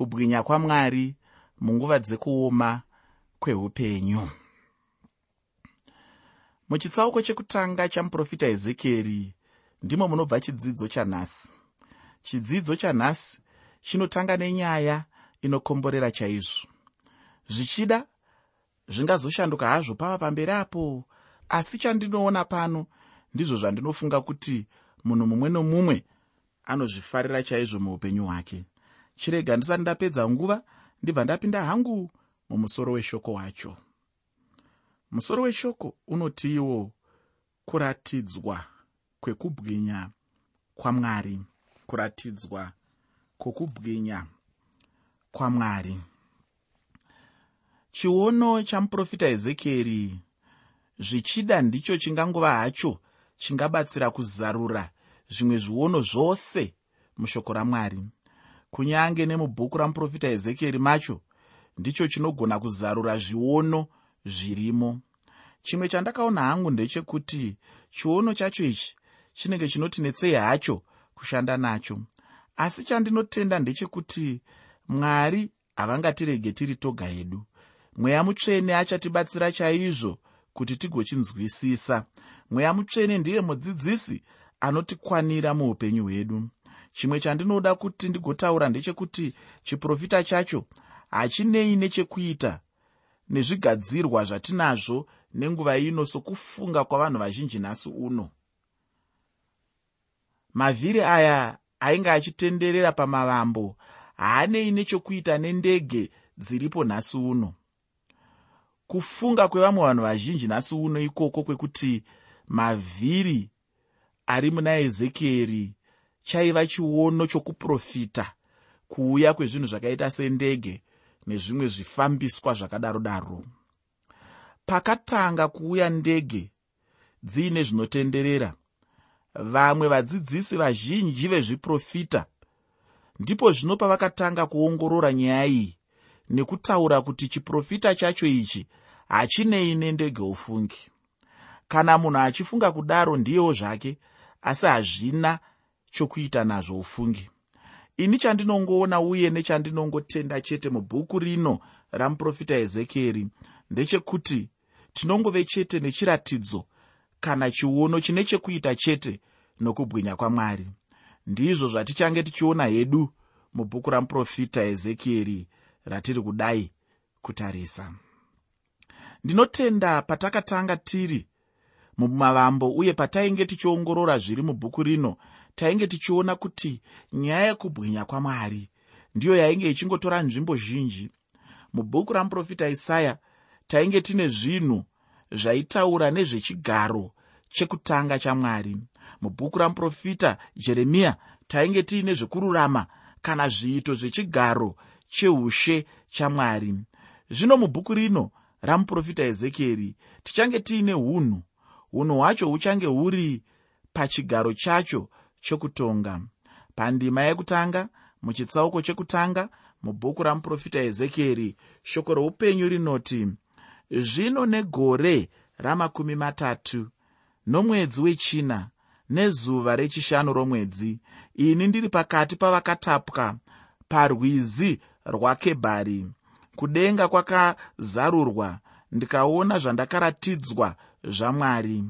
kubwinya kwamwari munguva dzekuoma kweupenyu. Muchitsauko chekutanga chamuprofita ezekieri ndimo munobva chidzidzo chanhasi chidzidzo chanhasi chinotanga nenyaya inokomborera chaizvo. Zvichida zvingazoshanduka hazvo pava pamberi apo asi chandinoona pano ndizvo zvandinofunga kuti munhu mumwe nomumwe anozvifarira chaizvo muupenyu hwake chirega ndisati ndapedza nguva ndibva ndapinda hangu mumusoro weshoko wacho. Musoro weshoko unotiiwo kuratidzwa kwekubwinya kwamwari kuratidzwa kwokubwinya kwamwari chiono chamuprofita ezekieri zvichida ndicho chingangova hacho chingabatsira kuzarura zvimwe zviono zvose mushoko ramwari kunyange nemubhuku ramuprofita ezekieri macho ndicho chinogona kuzarura zviono zvirimo. Chimwe chandakaona hangu ndechekuti chiono chacho ichi chinenge chinoti netsei hacho kushanda nacho. Asi chandinotenda ndechekuti mwari havangatirege tiri toga hedu mweya mutsvene achatibatsira chaizvo kuti tigochinzwisisa. Mweya mutsvene ndiye mudzidzisi anotikwanira muupenyu hwedu chimwe chandinoda kuti ndigotaura ndechekuti chiprofita chacho hachinei nechekuita nezvigadzirwa zvatinazvo nenguva ino sokufunga kwavanhu vazhinji nhasi uno. Mavhiri aya ainge achitenderera pamavambo haanei nechekuita nendege dziripo nhasi uno. Kufunga kwevamwe vanhu vazhinji nhasi uno ikoko kwekuti mavhiri ari muna ezekieri chaiva chiono chokuprofita kuuya kwezvinhu zvakaita sendege nezvimwe zvifambiswa zvakadaro daro pakatanga kuuya ndege dziine zvinotenderera vamwe vadzidzisi vazhinji vezviprofita ndipo zvino pavakatanga kuongorora nyaya iyi nekutaura kuti chiprofita chacho ichi hachinei nendege ufungi. Kana munhu achifunga kudaro ndiyewo zvake asi hazvina chokuita nazvo ufungi. Ini chandinongoona uye nechandinongotenda chete mubhuku rino ramuprofita ezekieri ndechekuti tinongove chete nechiratidzo kana chiono chine chekuita chete nokubwinya kwamwari. Ndizvo zvatichange tichiona hedu mubhuku ramuprofita ezekieri ratiri kudai kutarisa. Ndinotenda patakatanga tiri mumavambo uye patainge tichiongorora zviri mubhuku rino tainge tichiona kuti nyaya yekubwinya kwamwari ndiyo yainge ichingotora nzvimbo zhinji. Mubhuku ramuprofita isaya tainge tine zvinhu zvaitaura nezvechigaro chekutanga chamwari. Mubhuku ramuprofita jeremiya tainge tiine zvekururama kana zviito zvechigaro cheushe chamwari. Zvino mubhuku rino ramuprofita ezekieri tichange tiine unhu unhu hwacho huchange huri pachigaro chacho chokutonga. Pandima yekutanga muchitsauko chekutanga mubhuku ramuprofita ezekieri shoko roupenyu rinoti zvino negore ramakumi matatu nomwedzi wechina nezuva rechishanu romwedzi ini ndiri pakati pavakatapwa parwizi rwakebhari. Kudenga kwakazarurwa ndikaona zvandakaratidzwa zvamwari.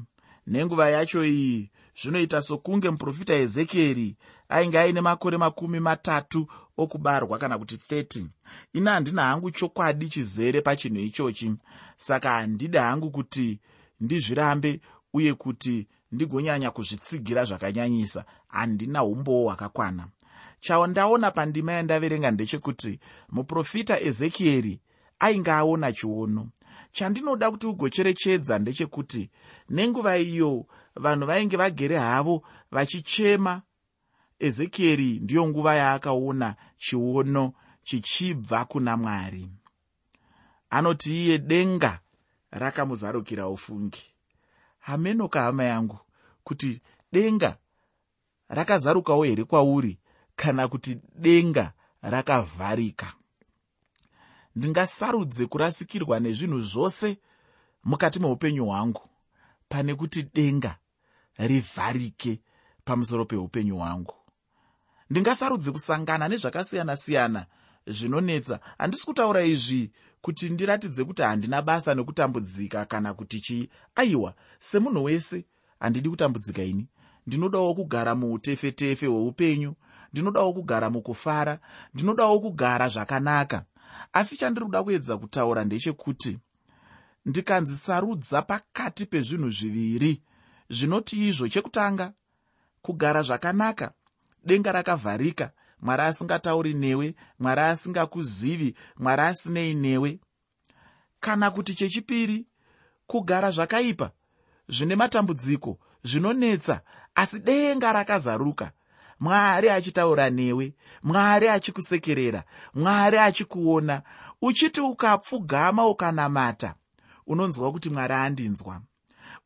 Nenguva yacho iyi zvinoita sokunge muprofita ezekieri ainge aine makore makumi matatu okubarwa kana kuti 30 ina handina hangu chokwadi chizere pachinhu ichochi. Saka handidi hangu kuti ndizvirambe uye kuti ndigonyanya kuzvitsigira zvakanyanyisa. Handina umbowo hwakakwana. Chaondaona pandima yandaverenga ndechekuti muprofita ezekieri ainge aona chiono. Chandinoda kuti ugocherechedza ndechekuti nenguva iyo vanhu vainge vagere havo vachichema. Ezekieri ndiyo nguva yaakaona chiono chichibva kuna mwari. Anoti iye denga rakamuzarukira ufungi. Hamenoka hama yangu kuti denga rakazarukawo here kwauri kana kuti denga rakavharika? Ndingasarudze kurasikirwa nezvinhu zvose mukati meupenyu hwangu. Pane kuti denga rivharike pamusoro peupenyu hwangu. Ndingasarudze kusangana nezvakasiyana-siyana zvinonetsa. Handisi kutaura izvi kuti ndiratidze kuti handina basa nekutambudzika kana kuti chii. Aiwa semunhu wese handidi kutambudzika ini. Ndinodawo kugara muutefetefe hweupenyu ndinodawo kugara mukufara ndinodawo kugara zvakanaka. Asi chandiri kuda kuedza kutaura ndechekuti ndikanzisarudza pakati pezvinhu zviviri zvinoti izvo chekutanga kugara zvakanaka denga rakavharika mwari asingatauri newe mwari asingakuzivi mwari asinei newe. Kana kuti chechipiri kugara zvakaipa zvine matambudziko zvinonetsa asi denga rakazaruka. Mwari achitaura newe mwari achikusekerera mwari achikuona. Uchiti ukapfugama ukanamata unonzwa kuti mwari andinzwa.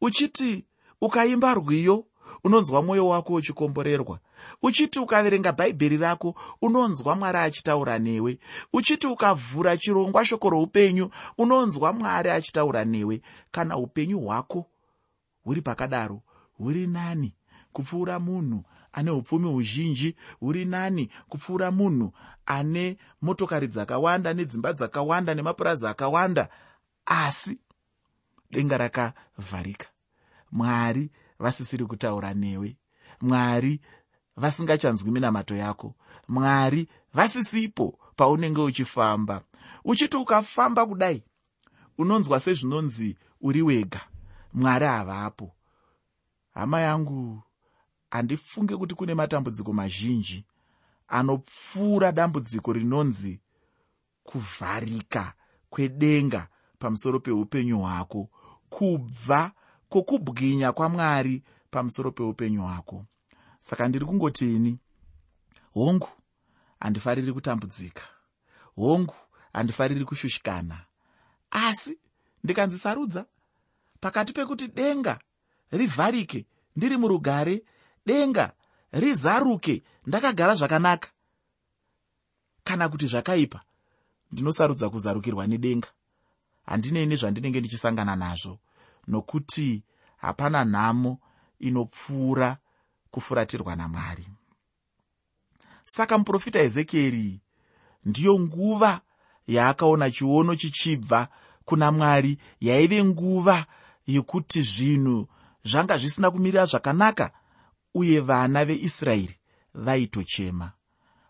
Uchiti ukaimba rwiyo unonzwa mwoyo wako uchikomborerwa. Uchiti ukaverenga bhaibheri rako unonzwa mwari achitaura newe. Uchiti ukavhura chirongwa shoko roupenyu unonzwa mwari achitaura newe. Kana upenyu hwako huri pakadaro huri nani kupfuura munhu ane upfumi huzhinji huri nani kupfuura munhu ane motokari dzakawanda nedzimba dzakawanda nemapurazi akawanda. Asi denga rakavharika mwari vasisiri kutaura newe. Mwari vasingachanzwi minamato yako. Mwari vasisipo paunenge uchifamba. Uchiti ukafamba kudai unonzwa sezvinonzi uri wega. Mwari havapo hama yangu handifunge kuti kune matambudziko mazhinji anopfuura dambudziko rinonzi kuvharika kwedenga pamusoro peupenyu hwako kubva kwokubwinya kwamwari pamusoro peupenyu hwako. Saka ndiri kungotini hongu handifariri kutambudzika. Hongu handifariri kushushikana. Asi ndikanzisarudza pakati pekuti denga rivharike ndiri murugare denga rizaruke ndakagara zvakanaka. Kana kuti zvakaipa ndinosarudza kuzarukirwa nedenga. Handinei nezvandinenge ndichisangana nazvo nokuti hapana nhamo inopfuura kufuratirwa namwari. Saka muprofita ezekieri ndiyo nguva yaakaona chiono chichibva kuna mwari yaive nguva yekuti zvinhu zvanga zvisina kumirira zvakanaka uye vana veisraeri vaitochema.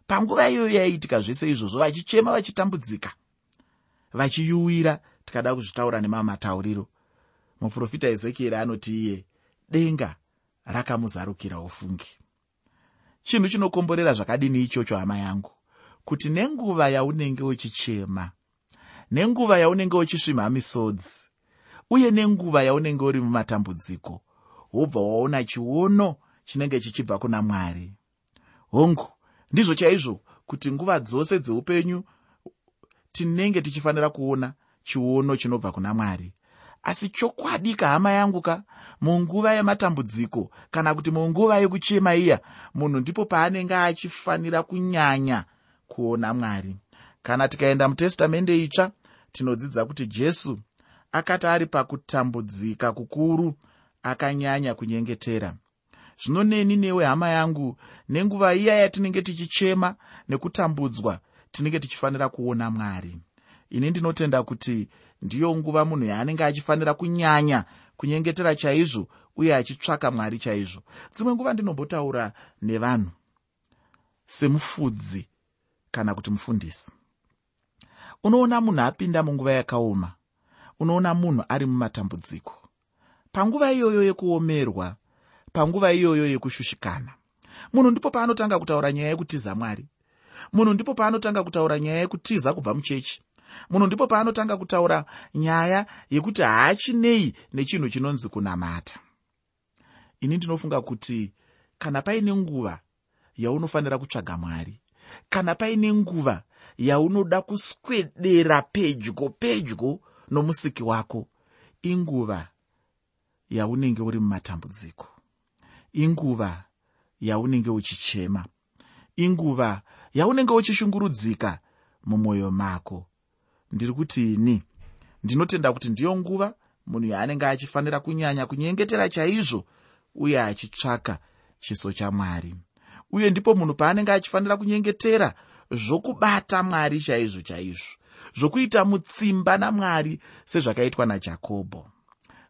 Panguva iyoyo yaiitika zvese izvozvo vachichema vachitambudzika vachiyuwira tikada kuzvitaura nemamatauriro muprofita ezekieri anoti iye denga rakamuzarukira ufungi. Chinhu chinokomborera zvakadini ichocho hama yangu? Kuti nenguva yaunenge uchichema nenguva yaunenge uchisvimha misodzi uye nenguva yaunenge uri mumatambudziko wobva waona chiono chinenge chichibva kuna mwari. Hongu ndizvo chaizvo kuti nguva dzose dzeupenyu tinenge tichifanira kuona chiono chinobva kuna mwari asi chokwadi kahama yangu ka munguva yematambudziko kana kuti munguva yekuchema iya munhu ndipo paanenge achifanira kunyanya kuona mwari. Kana tikaenda mutestamende itsva tinodzidza kuti jesu akati ari pakutambudzika kukuru akanyanya kunyengetera. Zvino neni newe hama yangu nenguva iya yatinenge tichichema nekutambudzwa tinenge tichifanira kuona mwari. Ini ndinotenda kuti ndiyo nguva munhu yaanenge achifanira kunyanya kunyengetera chaizvo uye achitsvaka mwari chaizvo. Dzimwe nguva ndinombotaura nevanhu semufudzi kana kuti mufundisi. Unoona munhu apinda munguva yakaoma unoona munhu ari mumatambudziko. Panguva iyoyo yekuomerwa panguva iyoyo yekushushikana munhu ndipo paanotanga kutaura nyaya yekutiza mwari munhu ndipo paanotanga kutaura nyaya yekutiza kubva muchechi munhu ndipo paanotanga kutaura nyaya yekuti haachinei nechinhu chinonzi kunamata. Ini ndinofunga kuti kana paine nguva yaunofanira kutsvaga mwari kana paine nguva yaunoda kuswedera pedyo pedyo nomusiki wako inguva yaunenge uri mumatambudziko inguva yaunenge uchichema inguva yaunenge uchishungurudzika mumwoyo mako ndiri kuti ini ndinotenda kuti ndiyo nguva munhu yaanenge achifanira kunyanya kunyengetera chaizvo uye achitsvaka chiso chamwari uye ndipo munhu paanenge achifanira kunyengetera zvokubata mwari chaizvo chaizvo zvokuita mutsimba namwari sezvakaitwa najakobho.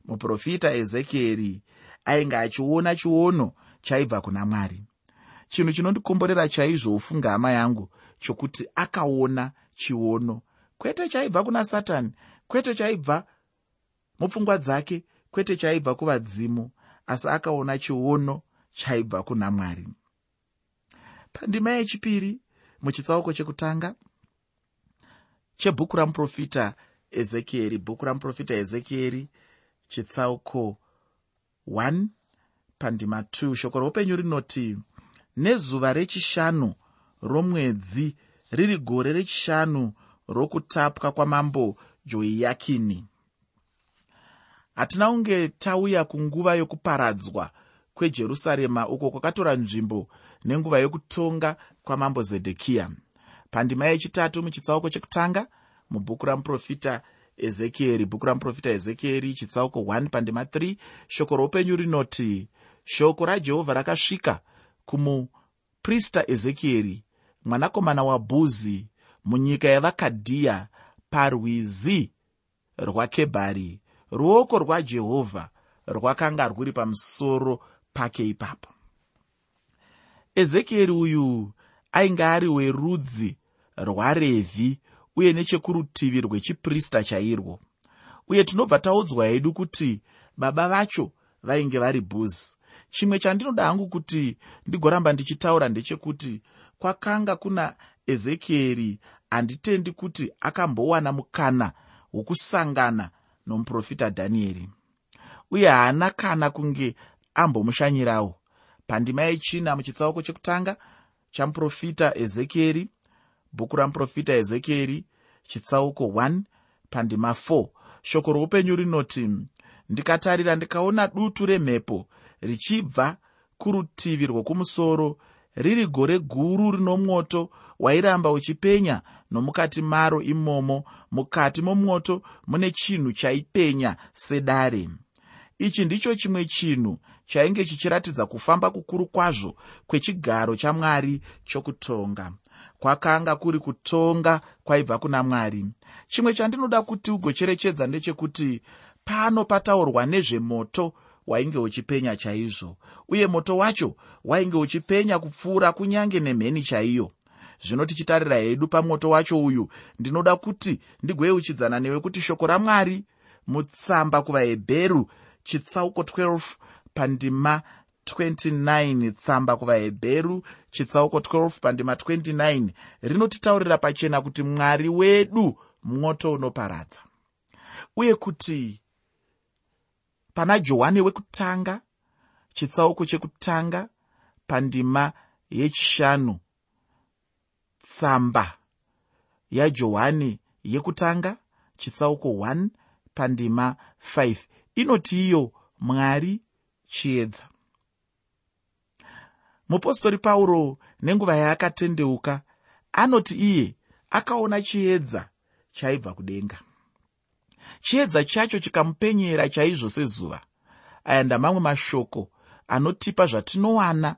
Muprofita ezekieri ainge achiona chiono chaibva kuna mwari. Chinhu chinondikomborera chaizvo ufunga hama yangu chokuti akaona chiono kwete chaibva kuna satani kwete chaibva mupfungwa dzake kwete chaibva kuvadzimu asi akaona chiono chaibva kuna mwari. Pandima yechipiri muchitsauko chekutanga chebhuku ramuprofita ezekieri bhuku ramuprofita ezekieri chitsauko 1 pandima 2 shoko roupenyu rinoti nezuva rechishanu romwedzi riri gore rechishanu rokutapwa kwamambo joiyakini hatina kunge tauya kunguva yokuparadzwa kwejerusarema uko kwakatora nzvimbo nenguva yokutonga kwamambo zedhekiya pandima yechitatu muchitsauko chekutanga mubhuku ramuprofita ezekieri. Bhuku ramuprofita ezekieri chitsauko 1 pandima 3 shoko roupenyu rinoti shoko rajehovha rakasvika kumuprista ezekieri mwanakomana wabhuzi munyika yavakadhiya parwizi rwakebhari. Ruoko rwajehovha rwakanga rwuri pamusoro pake ipapo. Ezekieri uyu ainge ari werudzi rwarevhi uye nechekurutivi rwechiprista chairwo. Uye tinobva taudzwa hedu kuti baba vacho vainge vari bhuzi. Chimwe chandinoda hangu kuti ndigoramba ndichitaura ndechekuti kwakanga kuna ezekieri handitendi kuti akambowana mukana wokusangana nomuprofita dhanieri uye haana kana kunge ambomushanyirawo. Pandima yechina muchitsauko chekutanga chamuprofita ezekieri bhuku ramuprofita ezekieri chitsauko 1 pandima 4 shoko roupenyu rinoti ndikatarira ndikaona dutu remhepo richibva kurutivi rwokumusoro riri gore guru rino mwoto wairamba uchipenya nomukati maro imomo. Mukati momwoto mune chinhu chaipenya sedare. Ichi ndicho chimwe chinhu chainge chichiratidza kufamba kukuru kwazvo kwechigaro chamwari chokutonga. Kwakanga kuri kutonga kwaibva kuna mwari. Chimwe chandinoda kuti ugocherechedza ndechekuti pano pataurwa nezvemoto wainge uchipenya chaizvo. Uye moto wacho wainge uchipenya kupfuura kunyange nemheni chaiyo. Zvino tichitarira hedu pamoto wacho uyu ndinoda kuti ndigoyeuchidzana newe kuti shoko ramwari mutsamba kuvahebheru chitsauko 12 pandima 29 tsamba kuvahebheru chitsauko 12 pandima 29 rinotitaurira pachena kuti mwari wedu mwoto unoparadza. Uye kuti pana johani wekutanga chitsauko chekutanga pandima yechishanu. Tsamba yajohani yekutanga chitsauko 1 pandima 5 inoti iyo mwari chiedza. Mupostori pauro nenguva yaakatendeuka anoti iye akaona chiedza chaibva kudenga chiedza chacho chikamupenyera chaizvo sezuva. Aya ndamamwe mashoko anotipa zvatinowana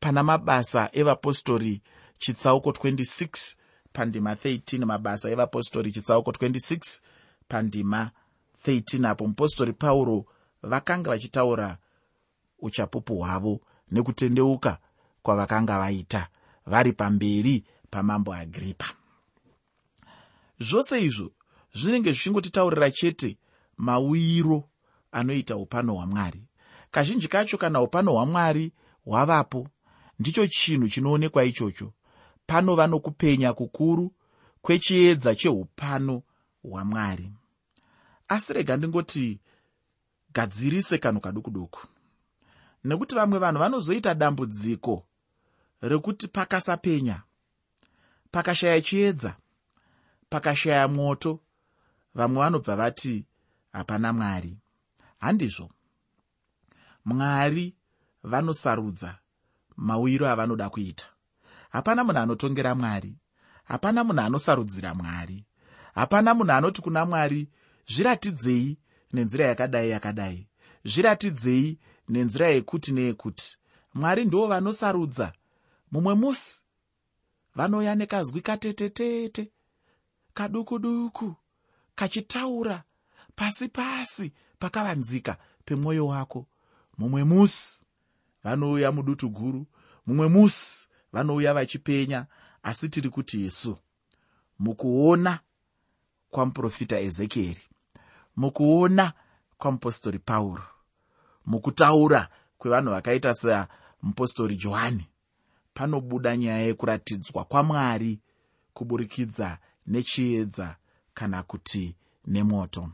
pana mabasa evapostori chitsauko 26 pandima 13 mabasa evapostori chitsauko 26 pandima 13 apo mupostori pauro vakanga vachitaura uchapupu hwavo nekutendeuka kwavakanga vaita vari pamberi pamambo agripa. Zvose izvo zvinenge zvichingotitaurira chete mawiro anoita upano hwamwari. Kazhinji kacho kana upano hwamwari hwavapo ndicho chinhu chinoonekwa ichocho. Panova nokupenya kukuru kwechiedza cheupano hwamwari. Asi rega ndingoti gadzirise kanhu kaduku duku nekuti vamwe vanhu vanozoita dambudziko rekuti pakasapenya pakashaya chiedza pakashaya mwoto vamwe vanobva vati hapana mwari. Handizvo mwari vanosarudza mawiro avanoda kuita. Hapana munhu anotongera mwari. Hapana munhu anosarudzira mwari. Hapana munhu anoti kuna mwari zviratidzei nenzira yakadai yakadai. Zviratidzei nenzira yekuti neyekuti. Mwari ndo vanosarudza. Mumwe musi vanouya nekazwi katetetete kaduku duku kachitaura pasi pasi pakavanzika pemwoyo wako. Mumwe musi vanouya mudutu guru mumwe musi vanouya vachipenya asi tiri kuti isu mukuona kwamuprofita ezekieri mukuona kwamupostori pauro mukutaura kwevanhu vakaita samupostori johani. Panobuda nyaya yekuratidzwa kwamwari kuburikidza nechiedza kana kuti nemoto.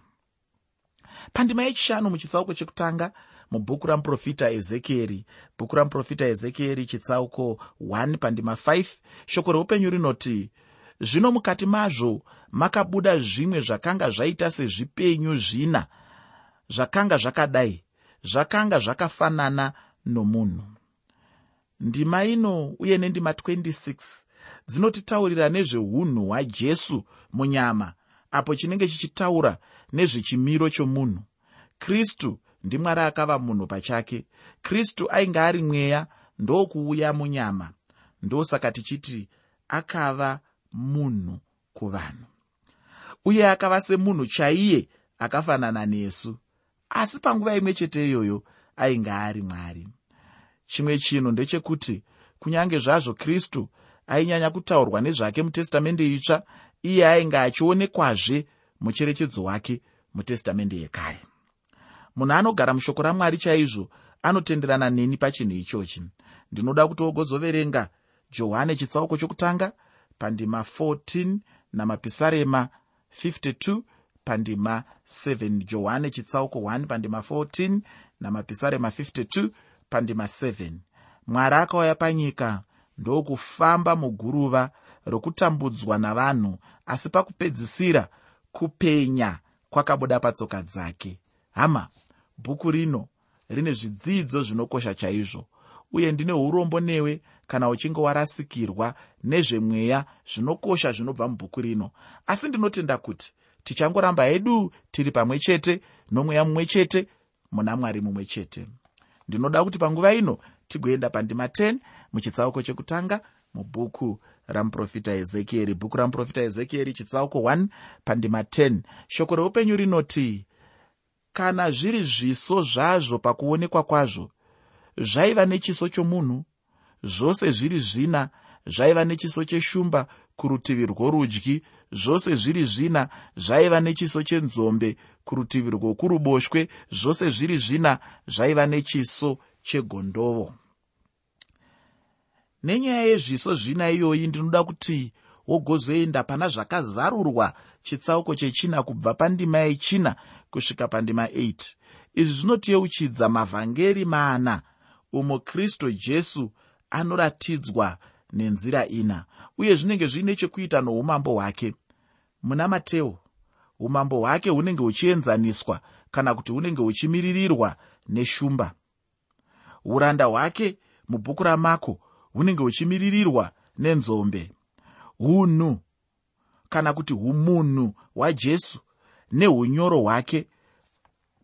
Pandima yechishanu muchitsauko chekutanga mubhuku ramuprofita ezekieri. Bhuku ramuprofita ezekieri chitsauko 1 pandima 5 shoko reupenyu rinoti zvino mukati mazvo makabuda zvimwe zvakanga zvaita sezvipenyu zvina zvakanga zvakadai zvakanga zvakafanana nomunhu. Ndima ino uye nendima 26 dzinotitaurira nezveunhu hwajesu munyama apo chinenge chichitaura nezvechimiro chomunhu. Kristu ndimwari akava munhu pachake. Kristu ainge ari mweya ndokuuya munyama. Ndosaka tichiti akava munhu kuvanhu. Uye akava semunhu chaiye akafanana nesu asi panguva imwe chete iyoyo ainge ari mwari. Chimwe chinhu ndechekuti kunyange zvazvo kristu ainyanya kutaurwa nezvake mutestamende itsva iye ainge achionekwazve mucherechedzo wake mutestamende yekare. Munhu anogara mushoko ramwari chaizvo anotenderana neni pachinhu ichochi. Ndinoda kuti ogozoverenga johani chitsauko chokutanga pandima 14 namapisarema 52 pandima 7 johani chitsauko 1 pandima 14 namapisarema 52 pandima 7 mwari akauya panyika ndokufamba muguruva rokutambudzwa navanhu asi pakupedzisira kupenya kwakabuda patsoka dzake. Hama bhuku rino rine zvidzidzo zvinokosha chaizvo uye ndine urombo newe kana uchinge warasikirwa nezvemweya zvinokosha zvinobva mubhuku rino. Asi ndinotenda kuti tichangoramba hedu tiri pamwe chete nomweya mumwe chete muna mwari mumwe chete. Ndinoda kuti panguva ino tigoenda pandima 10 muchitsauko chekutanga mubhuku ramuprofita ezekieri. Bhuku ramuprofita ezekieri chitsauko 1 pandima 10 shoko reupenyu rinoti kana zviri zviso zvazvo pakuonekwa kwazvo zvaiva nechiso chomunhu zvose zviri zvina zvaiva nechiso cheshumba kurutivi rworudyi zvose zviri zvina zvaiva nechiso chenzombe kurutivi rwokuruboshwe zvose zviri zvina zvaiva nechiso chegondovo nenyaya yezviso zvina iyoyi ndinoda kuti wogozoenda pana zvakazarurwa chitsauko chechina kubva pandima yechina kusvika pandima 8 izvi zvinotiyeuchidza mavhangeri mana umo kristu jesu anoratidzwa nenzira ina uye zvinenge zviine chekuita noumambo hwake. Muna mateo umambo hwake hunenge huchienzaniswa kana kuti hunenge huchimiririrwa neshumba. Uranda hwake mubhuku ramako hunenge huchimiririrwa nenzombe. Unhu kana kuti umunhu hwajesu neunyoro hwake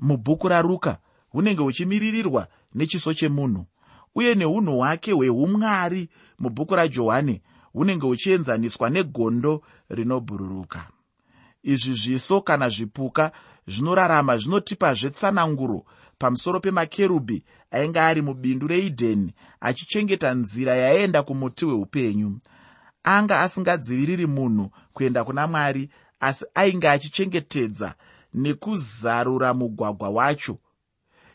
mubhuku raruka hunenge huchimiririrwa nechiso chemunhu. Uye neunhu hwake hweumwari mubhuku rajohani hunenge huchienzaniswa negondo rinobhururuka. Izvi zviso kana zvipuka zvinorarama zvinotipazve tsananguro pamusoro pemakerubhi ainge ari mubindu reidheni achichengeta nzira yaenda kumuti hweupenyu anga asingadziviriri munhu kuenda kuna mwari asi ainge achichengetedza nekuzarura mugwagwa wacho.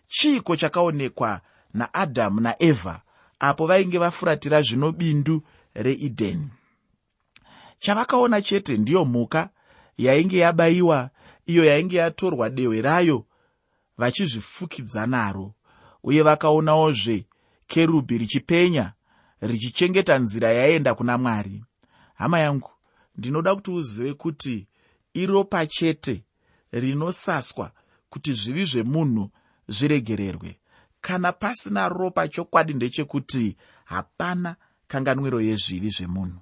Chiiko chakaonekwa naadhamu naevha apo vainge vafuratira zvino bindu reidheni chavakaona chete ndiyo mhuka yainge yabayiwa iyo yainge yatorwa dehwe rayo vachizvifukidza naro uye vakaonawozve kerubhi richipenya richichengeta nzira yaenda kuna mwari. Hama yangu ndinoda kuti uzive kuti iropa chete rinosaswa kuti zvivi zvemunhu zviregererwe. Kana pasina ropa chokwadi ndechekuti hapana kanganwiro yezvivi zvemunhu.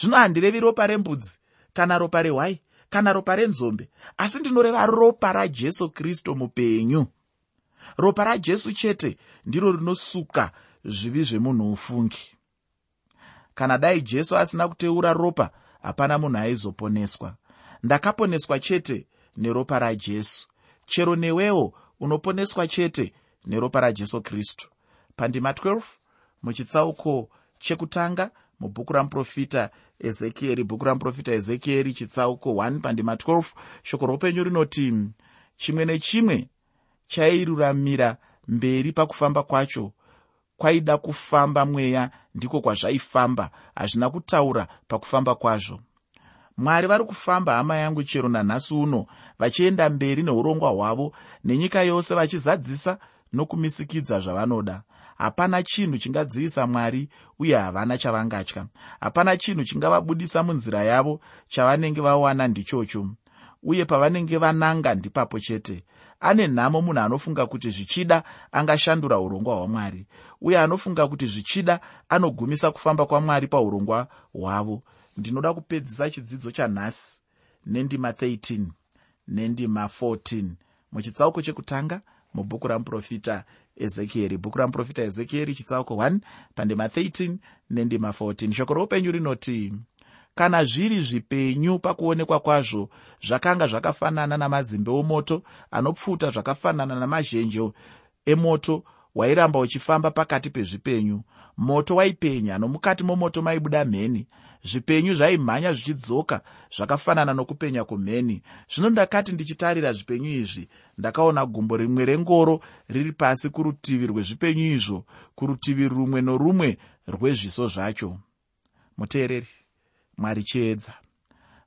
Zvino handirevi ropa rembudzi kana ropa rehwai kana ropa renzombe asi ndinoreva ropa rajesu kristu mupenyu ropa rajesu chete ndiro rinosuka zvivi zvemunhu ufungi kana dai jesu asina kuteura ropa hapana munhu aizoponeswa. Ndakaponeswa chete neropa rajesu chero newewo unoponeswa chete neropa rajesu kristu. Pandima 12 muchitsauko chekutanga mubhuku ramuprofita ezekieri bhuku ramuprofita ezekieri chitsauko 1 pandima 12 shoko roupenyu rinoti chimwe nechimwe chairuramira mberi pakufamba kwacho kwaida kufamba mweya ndiko kwazvaifamba hazvina kutaura pakufamba kwazvo. Mwari vari kufamba hama yangu chero nanhasi uno vachienda mberi neurongwa hwavo nenyika yose vachizadzisa nokumisikidza zvavanoda. Hapana chinhu chingadzivisa mwari uye havana chavangatya. Hapana chinhu chingavabudisa munzira yavo chavanenge vawana ndichocho. Uye pavanenge vananga ndipapo chete ane nhamo munhu anofunga kuti zvichida angashandura urongwa hwamwari. Uye anofunga kuti zvichida anogumisa kufamba kwamwari paurongwa hwavo. Ndinoda kupedzisa chidzidzo chanhasi nendima 13 nendima 14 muchitsauko chekutanga mubhuku ramuprofita ezekieri. Bhuku ramuprofita ezekieri chitsauko 1 pandima 13 nendima 14 shoko roupenyu rinoti kana zviri zvipenyu pakuonekwa kwazvo zvakanga zvakafanana namazimbe omoto anopfuta zvakafanana namazhenje emoto wairamba uchifamba pakati pezvipenyu. Moto waipenya nomukati momoto maibuda mheni. Zvipenyu zvaimhanya zvichidzoka zvakafanana nokupenya kwomheni zvino ndakati ndichitarira zvipenyu izvi ndakaona gumbo rimwe rengoro riri pasi kurutivi rwezvipenyu izvo kurutivi rumwe norumwe rwezviso zvacho. Muteereri mwari chiedza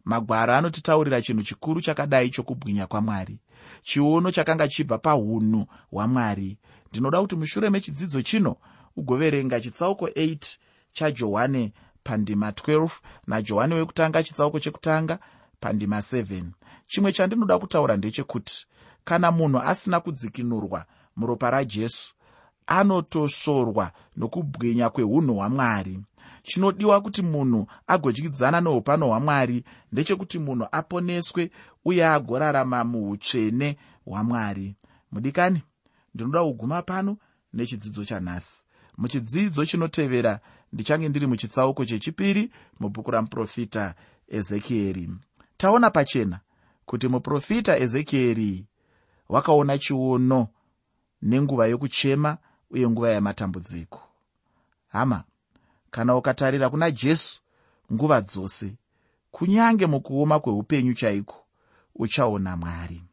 magwara anotitaurira chinhu chikuru chakadai chokubwinya kwamwari chiono chakanga chibva paunhu hwamwari. Ndinoda kuti mushure mechidzidzo chino ugoverenga chitsauko 8 chajohane pandima 12 najohani wekutanga chitsauko chekutanga pandima 7 chimwe chandinoda kutaura ndechekuti kana munhu asina kudzikinurwa muropa rajesu anotosvorwa nokubwinya kweunhu hwamwari chinodiwa kuti munhu agodyidzana neupano hwamwari ndechekuti munhu aponeswe uye agorarama muutsvene hwamwari. Mudikani ndinoda kuguma pano nechidzidzo chanhasi. Muchidzidzo chinotevera ndichange ndiri muchitsauko chechipiri mubhuku ramuprofita ezekieri. Taona pachena kuti muprofita ezekieri wakaona chiono nenguva yokuchema uye nguva yamatambudziko. Hama kana ukatarira kuna jesu nguva dzose kunyange mukuoma kweupenyu chaiko uchaona mwari